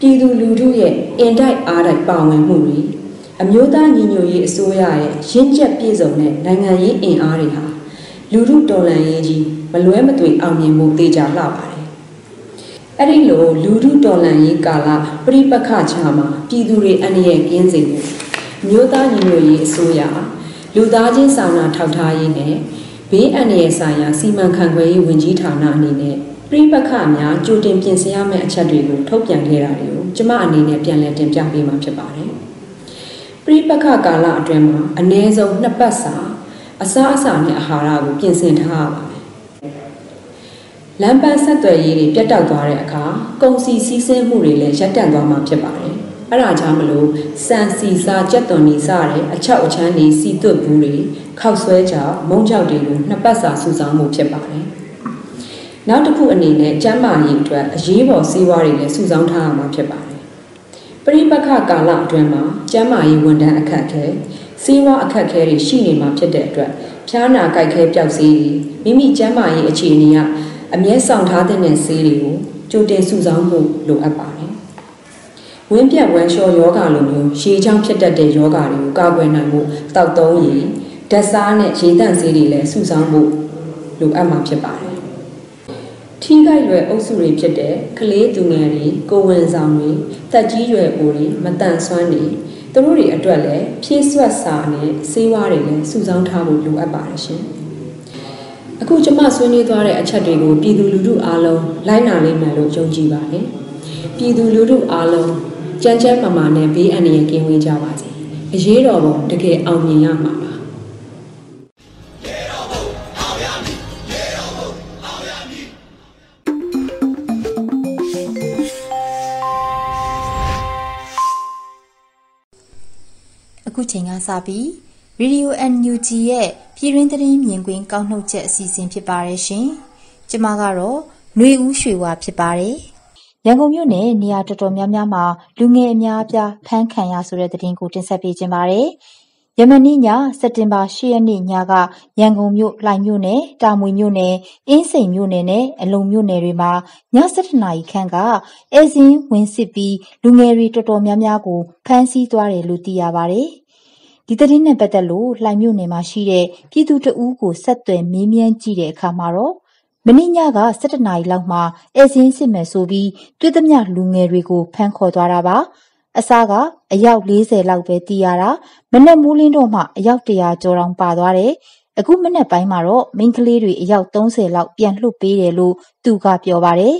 ပြည်သူလူထုရဲ့အင်တိုက်အားတိုက်ပါဝင်မှုတွေအမျိုးသားညီညွတ်ရေးအစိုးရရဲ့ရင့်ကျက်ပြည့်စုံတဲ့နိုင်ငံရေးအင်အားတွေဟာလူထုတော်လှန်ရေးကြီးမလွဲမသွေအောင်မြင်မှုတေချာလှပါတယ် အဲ့ဒီလိုလူထုတော်လှန်ရေးကာလပြိပခချာမှာပြည်သူတွေအနေနဲ့ကင်းစေဖို့မြို့သားညီညွတ်ရေးအစိုးရလူသားချင်းစာနာထောက်ထားရေးနဲ့ဘေးအန္တရာယ်ဆိုင်ရာစီမံခန့်ခွဲရေးဝန်ကြီးဌာနအနေနဲ့ပြိပခများကြိုတင်ပြင်ဆင်ရမယ့်အချက်တွေကိုထုတ်ပြန်ခဲ့တာတွေကိုကျမအနေနဲ့ပြန်လည်တင်ပြပေးမှာဖြစ်ပါတယ်။ပြိပခကာလအတွင်းမှာအ ਨੇ ဆုံးနှစ်ပတ်စာအစားအစာနဲ့အာဟာရကိုပြင်ဆင်ထားရပါ လမ်းပန်းဆက်သွယ်ရေးတွေပြတ်တောက်သွားတဲ့အခါကုန်စည်စည်းစိမ်မှုတွေလည်းရပ်တန့်သွားမှာဖြစ်ပါတယ်။အဲ့ဒါကြောင့်မလို့စံစီစာကြက်သွန်နေစားတဲ့အချောက်အချမ်းတွေစီသွတ်ဘူးတွေခောက်ဆွဲကြောင်မုံကြောက်တွေကိုနှစ်ပတ်စာစုဆောင်းမှုဖြစ်ပါတယ်။နောက်တစ်ခုအနေနဲ့ကျန်းမာရေးအတွက်အရေးပေါ်ဆေးဝါးတွေလည်းစုဆောင်းထားရမှာဖြစ်ပါတယ်။ပရိပခကာလအတွင်းမှာကျန်းမာရေးဝန်ထမ်းအခက်အခဲဆေးဝါးအခက်အခဲတွေရှိနေမှာဖြစ်တဲ့အတွက်ဖျားနာကြိုက်ခဲပျောက်ဆေးတွေမိမိကျန်းမာရေးအခြေအနေက အမြဲဆောင်ထားတဲ့ဆေးတွေကိုကြိုတင်စုဆောင်းမှုလိုအပ်ပါတယ်။ဝင်းပြက်ဝမ်းလျှောယောဂါလိုမျိုးရှည်ချောင်းဖြစ်တတ်တဲ့ယောဂါတွေကိုကာကွယ်နိုင်ဖို့တောက်သုံးရည်ဓာတ်စားနဲ့ရေတန့်ဆေးတွေလည်းစုဆောင်းဖို့လိုအပ်မှာဖြစ်ပါတယ်။ထိခိုက်ရွယ်အုပ်စုတွေဖြစ်တဲ့ကလေးသူငယ်တွေကိုဝင်ဆောင်တွေတက်ကြီးရွယ်အိုတွေမတန်ဆွမ်းတွေသူတို့တွေအတွက်လည်းဖြည့်ဆွတ်စာနဲ့ဆေးဝါးတွေလည်းစုဆောင်းထားဖို့လိုအပ်ပါတယ်ရှင်။ အခုကျမဆွေးနွေးသွားတဲ့အချက်တွေကိုပြည်သူလူထုအားလုံးလိုက်နာနိုင်မယ်လို့ယုံကြည်ပါတယ်ပြည်သူလူထုအားလုံးကြမ်းကြမ်းမာမာနဲ့ဘေးအန္တရာယ်ကင်းဝေးကြပါစေအရေးတော်ပုံတကယ်အောင်မြင်ရမှာပါအခုချိန်ကစပြီး Radio NUG ရဲ့ပြည်တွင်းသတင်းမြင်ကွင်းကောက်နှုတ်ချက်အစီအစဉ်ဖြစ်ပါတယ်ရှင်။ကျမကတော့ຫນွေဦးရွှေဝါဖြစ်ပါတယ်။ရန်ကုန်မြို့နယ်နေရာတော်တော်များများမှာလူငယ်အများအပြားဖမ်းခံရဆိုတဲ့သတင်းကိုတင်ဆက်ပေးခြင်းပါတယ်။ယမနေ့ညစက်တင်ဘာ၈ရက်နေ့ညကရန်ကုန်မြို့လှိုင်မြို့နယ်တာမွေမြို့နယ်အင်းစိန်မြို့နယ်နဲ့အလုံမြို့နယ်တွေမှာည7နာရီခန့်ကအဲဇင်းဝင်စစ်ပြီးလူငယ်တွေတော်တော်များများကိုဖမ်းဆီးသွားတယ်လို့သိရပါတယ်။ ဒီသတင်းနဲ့ပတ်သက်လို့လှိုင်မြို့နယ်မှာရှိတဲ့ပြည်သူတဦးကိုဆက်သွယ်မေးမြန်းကြည့်တဲ့အခါမှာတော့မနေ့ညက၁၁နာရီလောက်မှာဧည့်စာရင်းစစ်မယ်ဆိုပြီးတွေ့သမျှလူငယ်တွေကိုဖမ်းခေါ်သွားတာပါ။အစကအယောက်၄၀လောက်ပဲသိရတာ။မနက်မိုးလင်းတော့မှအယောက်၁၀၀ကျော်တောင်ပါသွားတယ်။အခုမနက်ပိုင်းမှာတော့မိန်းကလေးတွေအယောက်၃၀လောက်ပြန်လွှတ်ပေးတယ်လို့သူကပြောပါတယ်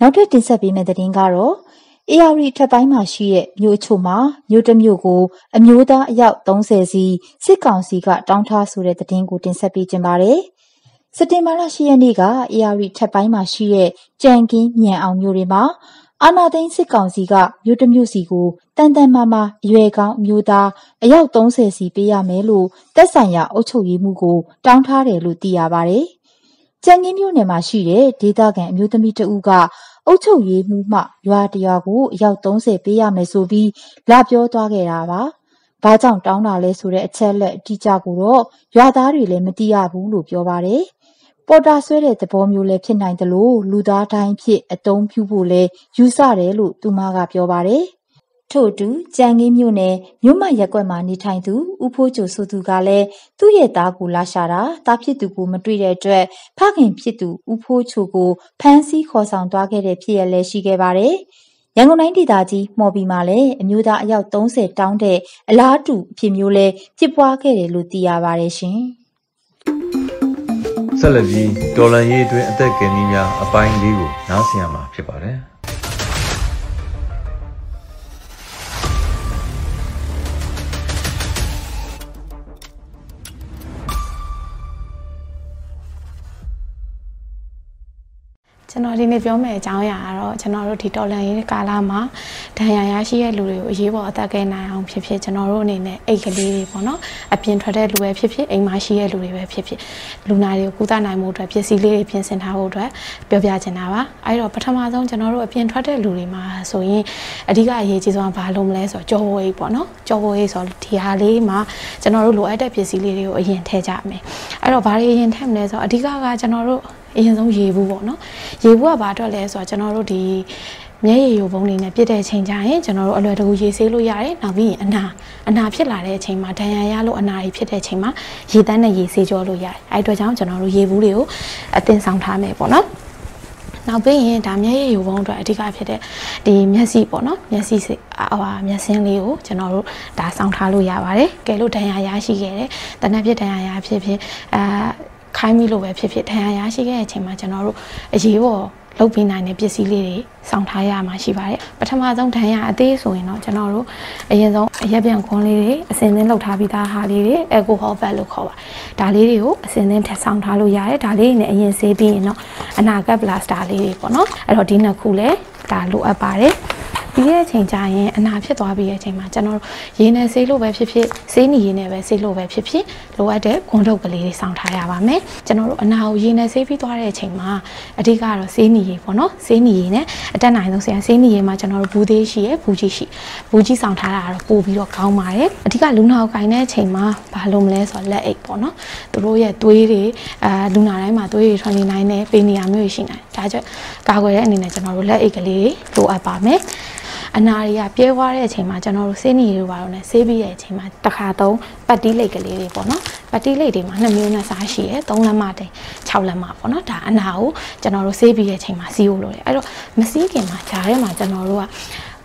နောက်ထပ်တင်ဆက်ပေးမယ့်သတင်းကတော့ဧရာဝတီအထက်ပိုင်းမှာရှိတဲ့မြို့အချို့မှာမြို့တစ်မြို့ကို အမျိုးသားအယောက်30စီစစ်ကောင်စီကတောင်းထားဆိုတဲ့သတင်းကိုတင်ဆက်ပေးခြင်းပါတယ်။စက်တင်ဘာလ10ရက်နေ့ကဧရာဝတီထက်ပိုင်းမှာရှိတဲ့ကြံကင်းမြန်အောင်မြို့တွေမှာအာနာသိန်းစစ်ကောင်စီကမြို့တစ်မြို့စီကိုတန်တန်မာမာအရွယ်ကောင်းအမျိုးသားအယောက်30စီပေးရမယ်လို့တက်ဆိုင်ရာအုပ်ချုပ်ရေးမှုကိုတောင်းထားတယ်လို့သိရပါတယ်။ကြံကင်းမြို့နယ်မှာရှိတဲ့ဒေသခံအမျိုးသမီးတဦးက အုပ်ချုပ်ရေးမှုမှရွာတရွာကိုအယောက်30ပေးရမယ်ဆိုပြီးလာပြောသွားခဲ့တာပါ။ဘာကြောင့်တောင်းတာလဲဆိုတဲ့အချက်လက်အတိအကျကိုတော့ရွာသားတွေလည်းမသိရဘူးလို့ပြောပါတယ်။ပေါ်တာဆွဲတဲ့သဘောမျိုးလည်းဖြစ်နိုင်တယ်လို့လူသားတိုင်းဖြစ်အတုံးပြုဖို့လည်းယူဆတယ်လို့သူမကပြောပါတယ်။ ထို့အတူကြံခင်းမြို့နယ်မြို့မရပ်ကွက်မှာနေထိုင်သူဦးဖိုးချိုဆိုသူကလည်းသူ့ရဲ့သားကိုလာရှာတာသားဖြစ်သူကိုမတွေ့တဲ့အတွက်ဖခင်ဖြစ်သူဦးဖိုးချိုကိုဖမ်းဆီးခေါ်ဆောင်သွားခဲ့တဲ့ဖြစ်ရလဲရှိခဲ့ပါတယ်။ရန်ကုန်တိုင်းဒေသကြီးမော်ဘီမှာလည်းအမျိုးသားအယောက်30တောင်းတဲ့အလားတူအဖြစ်မျိုးလဲဖြစ်ပွားခဲ့တယ်လို့သိရပါတယ်ရှင်။ဆက်လက်ပြီးတော်လန်ရေးအတွင်းအသက်ကယ်နည်းများအပိုင်းလေးကိုနားဆင်ရမှာဖြစ်ပါတယ်။ ကျွန်တော်ဒီနေ့ပြောမယ့်အကြောင်းအရာကတော့ကျွန်တော်တို့ဒီတော်လန်ရေးကာလမှာ ဒဏ်ရာရရှိတဲ့လူတွေကိုအရေးပေါ်အသက်ကယ်နိုင်အောင်ဖြစ်ဖြစ်ကျွန်တော်တို့အနေနဲ့အိတ်ကလေးတွေပေါ့နော်အပြင်ထွက်တဲ့လူပဲဖြစ်ဖြစ်အိမ်မှာရှိတဲ့လူတွေပဲဖြစ်ဖြစ်လူနာတွေကိုကုသနိုင်မှုအတွက်ပစ္စည်းလေးတွေပြင်ဆင်ထားဖို့အတွက်ပြောပြချင်တာပါအဲ့တော့ပထမဆုံးကျွန်တော်တို့အပြင်ထွက်တဲ့လူတွေမှာဆိုရင်အဓိကအရေးကြီးဆုံးကဘာလို့မလဲဆိုတော့ကြော်ဝေးပေါ့နော်ကြော်ဝေးဆိုတော့ဒီဟာလေးမှာကျွန်တော်တို့လိုအပ်တဲ့ပစ္စည်းလေးတွေကိုအရင်ထည့်ကြမယ်အဲ့တော့ဘာတွေအရင်ထည့်မလဲဆိုတော့အဓိကကကျွန်တော်တို့အရင်ဆုံးရေဘူးပေါ့နော်ရေဘူးကဘာအတွက်လဲဆိုတော့ကျွန်တော်တို့ဒီ မျက်ရည်ယိုပုံတွေနဲ့ပြစ်တဲ့အချိန်ကျရင်ကျွန်တော်တို့အလွယ်တကူရေဆေးလို့ရတယ်နောက်ပြီးရင်အနာအနာဖြစ်လာတဲ့အချိန်မှာဒဏ်ရာရလို့အနာတွေဖြစ်တဲ့အချိန်မှာရေတန်းနဲ့ရေဆေးကြောလို့ရတယ်အဲ့အတွက်ကြောင့်ကျွန်တော်တို့ရေဘူးတွေကိုအသင်ဆောင်ထားမယ်ပေါ့နော်နောက်ပြီးရင်ဒါမျက်ရည်ယိုပုံအတွက်အဓိကဖြစ်တဲ့ဒီမျက်စိပေါ့နော်မျက်စိဟိုဟာမျက်စင်းလေးကိုကျွန်တော်တို့ဒါစောင့်ထားလို့ရပါတယ်ကဲလို့ဒဏ်ရာရရှိခဲ့တယ်တနက်ပြဒဏ်ရာရဖြစ်ဖြစ်အာခိုင်းမိလို့ပဲဖြစ်ဖြစ်ဒဏ်ရာရရှိခဲ့တဲ့အချိန်မှာကျွန်တော်တို့အရေးပေါ် လုပ်ပေးနိုင်တဲ့ပစ္စည်းလေးတွေစောင့်ထားရမှာရှိပါတယ်ပထမဆုံးဒဏ်ရာအသေးဆိုရင်တော့ကျွန်တော်တို့အရင်ဆုံးအရက်ပြန်ခွန်းလေးတွေအစင်သင်းလုပ်ထားပြီးသားဟာလေးတွေအယ်ကိုဟောဘတ်လို့ခေါ်ပါဒါလေးတွေကိုအစင်သင်းထပ်ဆောင်ထားလို့ရတယ်ဒါလေးတွေနဲ့အရင်ဆေးပြီးရင်တော့အနာကတ်ပလာစတာလေးတွေပေါ့နော်အဲ့တော့ဒီနှစ်ခုလည်းဒါလိုအပ်ပါတယ် ပြီးတဲ့အချိန်ကျရင်အနာဖြစ်သွားပြီးတဲ့အချိန်မှာကျွန်တော်တို့ရေနဲ့ဆေးလို့ပဲဖြစ်ဖြစ်ဆေးနီရေနဲ့ပဲဆေးလို့ပဲဖြစ်ဖြစ်လိုအပ်တဲ့ခွန်ထုတ်ကလေးတွေစောင့်ထားရပါမယ်ကျွန်တော်တို့အနာကိုရေနဲ့ဆေးပြီးသွားတဲ့အချိန်မှာအဓိကတော့ဆေးနီရေပေါ့နော်ဆေးနီရေနဲ့အတက်နိုင်ဆုံးဆရာဆေးနီရေမှာကျွန်တော်တို့ဘူးသေးရှိရယ်ဘူးကြီးရှိဘူးကြီးစောင့်ထားတာကတော့ပို့ပြီးတော့ကောင်းပါတယ်အဓိကလူနာကိုကင်တဲ့အချိန်မှာဘာလို့မလဲဆိုတော့လက်အိတ်ပေါ့နော်သူတို့ရဲ့သွေးတွေအာလူနာတိုင်းမှာသွေးတွေထွက်နေနိုင်တယ်ပေနေရမျိုးရှိနိုင်ဒါကြောင့်ကာကွယ်တဲ့အနေနဲ့ကျွန်တော်တို့လက်အိတ်ကလေးလိုအပ်ပါမယ် အနာတွေကပြဲသွားတဲ့အချိန်မှာကျွန်တော်တို့ဆေးနီတွေပါတော့ねဆေးပြီးတဲ့အချိန်မှာတစ်ခါသုံးပတ်တီးလိတ်ကလေးတွေပေါ့နော်ပတ်တီးလိတ်တွေမှာနှစ်မျိုးနဲ့စားရှိရဲ၃လက်မတိန်6လက်မပေါ့နော်ဒါအနာကိုကျွန်တော်တို့ဆေးပြီးတဲ့အချိန်မှာစီးဖို့လိုတယ်အဲ့တော့မစီးခင်မှာဂျားထဲမှာကျွန်တော်တို့က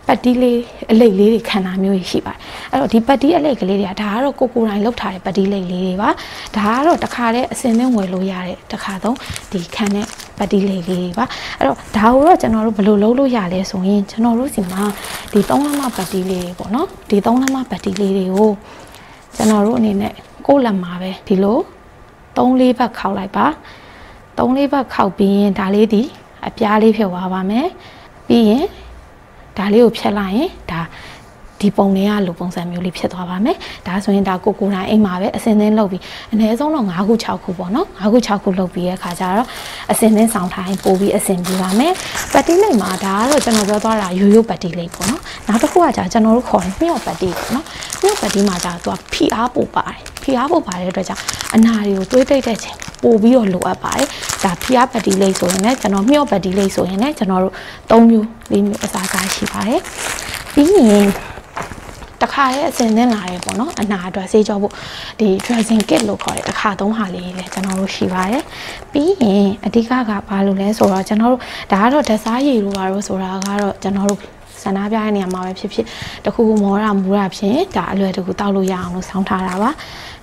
ပတ်တီးလေးအလိတ်လေးတွေခံတာမျိုးရှိပါတယ်အဲ့တော့ဒီပတ်တီးအလိတ်ကလေးတွေကဒါကတော့ကိုကိုတိုင်းလောက်ထားတဲ့ပတ်တီးလိတ်လေးတွေပါဒါကတော့တခါတည်းအစင်နဲ့ဝယ်လို့ရတဲ့တခါသုံးဒီခံတဲ့ပတ်တီးလိတ်လေးတွေပါအဲ့တော့ဒါကိုတော့ကျွန်တော်တို့ဘယ်လိုလုပ်လို့ရလဲဆိုရင်ကျွန်တော်တို့စီမှာဒီ၃လမပတ်တီးလေးတွေပေါ့နော်ဒီ၃လမပတ်တီးလေးတွေကိုကျွန်တော်တို့အနေနဲ့ကိုယ်လက်မှာပဲဒီလို၃၄ဘက်ခောက်လိုက်ပါ၃၄ဘက်ခောက်ပြီးရင်ဒါလေးဒီအပြားလေးဖြုတ်သွားပါမယ်ပြီးရင် ဒါလေးကိုဖြတ်လိုက်ရင်ဒါ ဒီပုံတွေကလိုပုံစံမျိုးလေးဖြစ်သွားပါမယ်ဒါဆိုရင်ဒါကိုကိုတိုင်းအိမ်မှာပဲအစင်သင်းလုပ်ပြီးအနည်းဆုံးတော့9ခု6ခုပေါ့နော်9ခု6ခုလုပ်ပြီးရဲ့ခါကျတော့အစင်သင်းဆောင်ထိုင်ပို့ပြီးအစင်ပြပါမယ်ပတ်တီးလိတ်မှာဒါကတော့ကျွန်တော်ပြောသွားတာရိုးရိုးပတ်တီးလိတ်ပေါ့နော်နောက်တစ်ခုကကြာကျွန်တော်တို့ခေါ်တယ်မြော့ပတ်တီးပေါ့နော်မြော့ပတ်တီးမှာကြာသူကဖိအားပို့ပါတယ်ဖိအားပို့ပါတဲ့အတွက်ကြောင့်အနာတွေကိုတွေးတိတ်တဲ့ချိန်ပို့ပြီးတော့လိုအပ်ပါတယ်ဒါဖိအားပတ်တီးလိတ်ဆိုရင်လည်းကျွန်တော်မြော့ပတ်တီးလိတ်ဆိုရင်လည်းကျွန်တော်တို့၃မျိုး၄မျိုးအစားအစာရှိပါတယ်ပြီးရင် တခါရဲ့အစင်သင်းလာရဲပေါ့နော်အနာအတွက်ဆေးကြောဖို့ဒီ dressing kit လို့ခေါ်တယ်တခါသုံးဟာလေးလည်းကျွန်တော်တို့ရှိပါတယ်ပြီးရင်အဓိကကဘာလို့လဲဆိုတော့ကျွန်တော်တို့ဒါကတော့ဓစားရည်လိုပါတော့ဆိုတာကတော့ကျွန်တော်တို့ဆန္ဒပြတဲ့နေရာမှာပဲဖြစ်ဖြစ်တခုခုမောတာမူတာဖြင့်ဒါအလွယ်တကူတောက်လို့ရအောင်လို့ဆောင်းထားတာပါ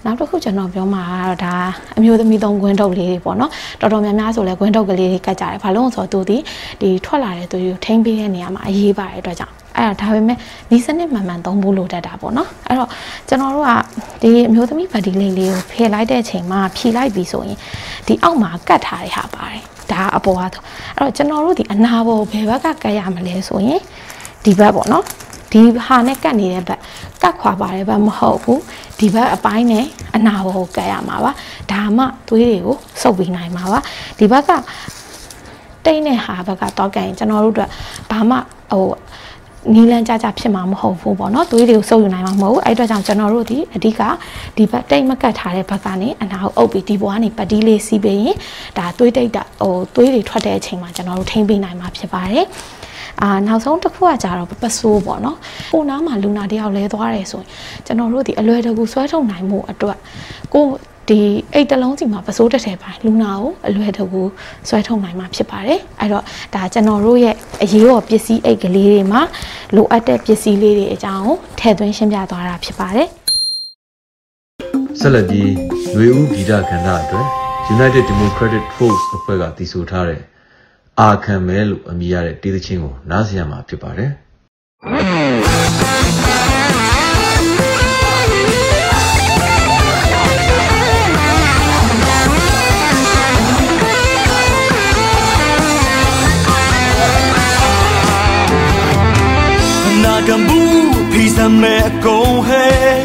နောက်တစ်ခုကျွန်တော်ပြောမှာကတော့ဒါအမျိုးသမီးသုံးခွင်းထုတ်လေးတွေပေါ့နော်တော်တော်များများဆိုလဲခွင်းထုတ်ကလေးတွေကတ်ကြတယ်ဘာလို့လဲဆိုတော့သူဒီဒီထွက်လာတဲ့သူကိုထိမ့်ပေးတဲ့နေရာမှာအရေးပါတဲ့အတွက်ကြောင့် အဲ့ဒါဒါပေမဲ့ဒီစနစ်မှန်မှန်သုံးဖို့လိုတတ်တာပေါ့နော်အဲ့တော့ကျွန်တော်တို့ကဒီအမျိုးသမီးဗတ်ဒီလေးလေးကိုဖယ်လိုက်တဲ့အချိန်မှာဖြီလိုက်ပြီဆိုရင်ဒီအောက်မှာကတ်ထားတဲ့ဟာပါတယ်ဒါအပေါ်ကတော့အဲ့တော့ကျွန်တော်တို့ဒီအနာဘောဘယ်ဘက်ကကတ်ရမလဲဆိုရင်ဒီဘက်ပေါ့နော်ဒီဟာနဲ့ကတ်နေတဲ့ဘက်ကတ်ခွာပါတယ်ဘက်မဟုတ်ဘူးဒီဘက်အပိုင်းနဲ့အနာဘောကိုကတ်ရမှာပါဒါမှသွေးတွေကိုစုပ်ပြီးနိုင်မှာပါဒီဘက်ကတိတ်တဲ့ဟာဘက်ကတော့ကန်ကျွန်တော်တို့အတွက်ဘာမှဟို နီလန်းကြကြဖြစ်မှာမဟုတ်ဘူးပေါ့နော်သွေးတွေကိုစုပ်ယူနိုင်မှာမဟုတ်ဘူးအဲ့အတွက်ကြောင့်ကျွန်တော်တို့ဒီအဓိကဒီဘက်တိတ်မကတ်ထားတဲ့ဘက်ကနေအနာကိုအုပ်ပြီးဒီဘွားကနေပတိလေးစီးပေးရင်ဒါသွေးတိတ်တာဟိုသွေးတွေထွက်တဲ့အချိန်မှာကျွန်တော်တို့ထိမ့်ပေးနိုင်မှာဖြစ်ပါတယ်အာနောက်ဆုံးတစ်ခုကကြတော့ပစိုးပေါ့နော်ပိုနားမှာလူနာတယောက်လဲသွားတယ်ဆိုရင်ကျွန်တော်တို့ဒီအလွယ်တကူဆွဲထုတ်နိုင်မှုအတွက်ကို ဒီအိတ်တလုံးစီမှာပစိုးတစ်ထည်ပိုင်းလူနာကိုအလွယ်တကူဆွဲထုတ်နိုင်မှာဖြစ်ပါတယ်အဲ့တော့ဒါကျွန်တော်တို့ရဲ့အရေးပေါ်ပစ္စည်းအိတ်ကလေးတွေမှာလိုအပ်တဲ့ပစ္စည်းလေးတွေအကြောင်းကိုထည့်သွင်းရှင်းပြသွားတာဖြစ်ပါတယ်ဆက်လက်ပြီးຫນွေဦးဂီတကဏ္ဍအတွက် United Democratic Force အဖွဲ့ကတည်ဆိုထားတဲ့အာခံမဲလို့အမည်ရတဲ့တေးသချင်းကိုနားဆင်ရမှာဖြစ်ပါတယ်။ မဲ့အကုန်ဟဲ့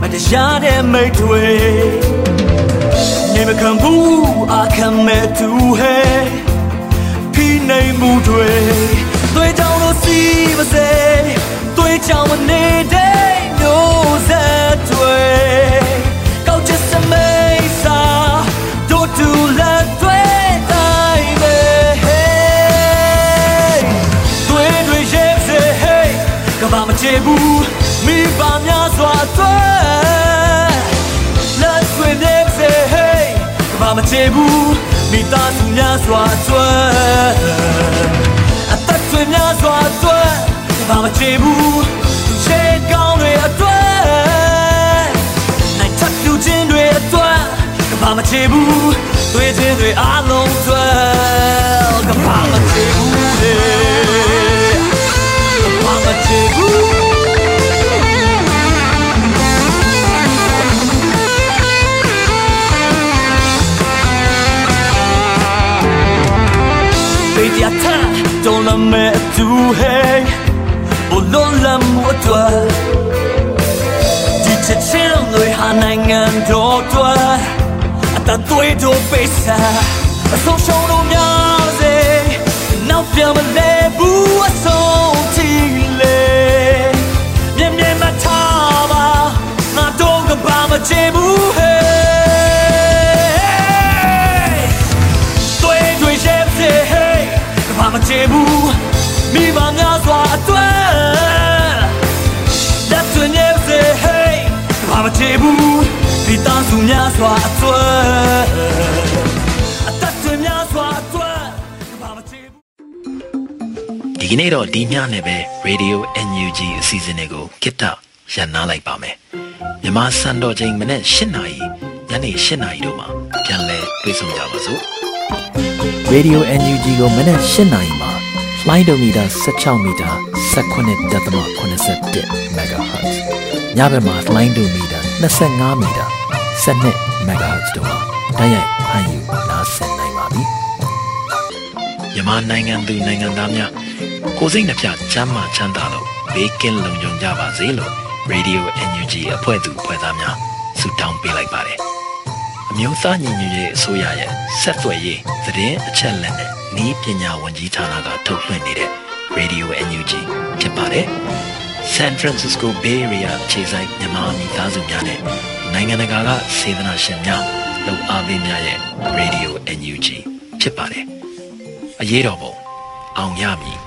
မတရားတဲ့မိတ်တွေနေမခံဘူးအခမ်းမဲ့သူဟဲ့ဖိနေမှုတွေတွေ့ကြောင်လို့စီမစေတွေ့ကြောင်မနေတဲ့ မိသားစုများစွာအတွက်အသက်တွေများစွာအတွက်ဘာမချေဘူးသူချေကောင်းတွေအတွက်နိုင်ထပ်လူချင်းတွေအတွက်ကဘာမချေဘူးတွေ့ချင်းတွေအားလုံးအတွက် let me do Di che chen người hà nang ngan do do Ta tuổi do pesa So show no nya ze Now feel me le bu so ti le Mien mien ma ta ba Na do ga ba ma che bu hey တွေ့တွေ့ရဲ့စေဟေးကဘာမချေဘူးမိ ချေဘူးဒီတန်းစုများစွာအတွက်အသက်သွင်းများစွာအတွက်ကဘာမချေဘူးဒီဒီနေ့တော့ဒီညနဲ့ပဲ Radio NUG အစီအစဉ်လေးကိုကိတ္တရန်နာလိုက်ပါမယ်မြန်မာစံတော်ချိန်မနေ့၈နာရီညနေ၈နာရီတို့မှာပြန်လည်တွေ့ဆုံကြပါစို့ Radio NUG ကိုမနက်၈နာရီမှာလိုင်းဒိုမီတာ16မီတာ19.87 MHz ညဘက်မှာလိုင်းဒိုမီတာ 25မီတာ17 MHz တို့မှာတိုက်ရိုက်ဖမ်းယူနားဆင်နိုင်ပါပြီ။မြန်မာနိုင်ငံသူနိုင်ငံသားများကိုယ်စိတ်နှပြချမ်းမာချမ်းသာလို့ဘေးကင်းလုံခြုံကြပါစေလို့ Radio NUG အဖွဲ့သူအဖွဲ့သားများဆုတောင်းပေးလိုက်ပါတယ်အမျိုးသားညီညွတ်ရေးအစိုးရရဲ့ဆက်သွယ်ရေးသတင်းအချက်အလက်နဲ့ဤပညာဝန်ကြီးဌာနကထုတ်လွှင့်နေတဲ့ Radio NUG ဖြစ်ပါတယ် San Francisco Bay Area ခြေဆိုင်မြန်မာမိသားစုများနဲ့နိုင်ငံတကာကစေတနာရှင်များလုံအားပေးများရဲ့ Radio NUG ဖြစ်ပါတယ်အရေးတော်ပုံအောင်ရမည်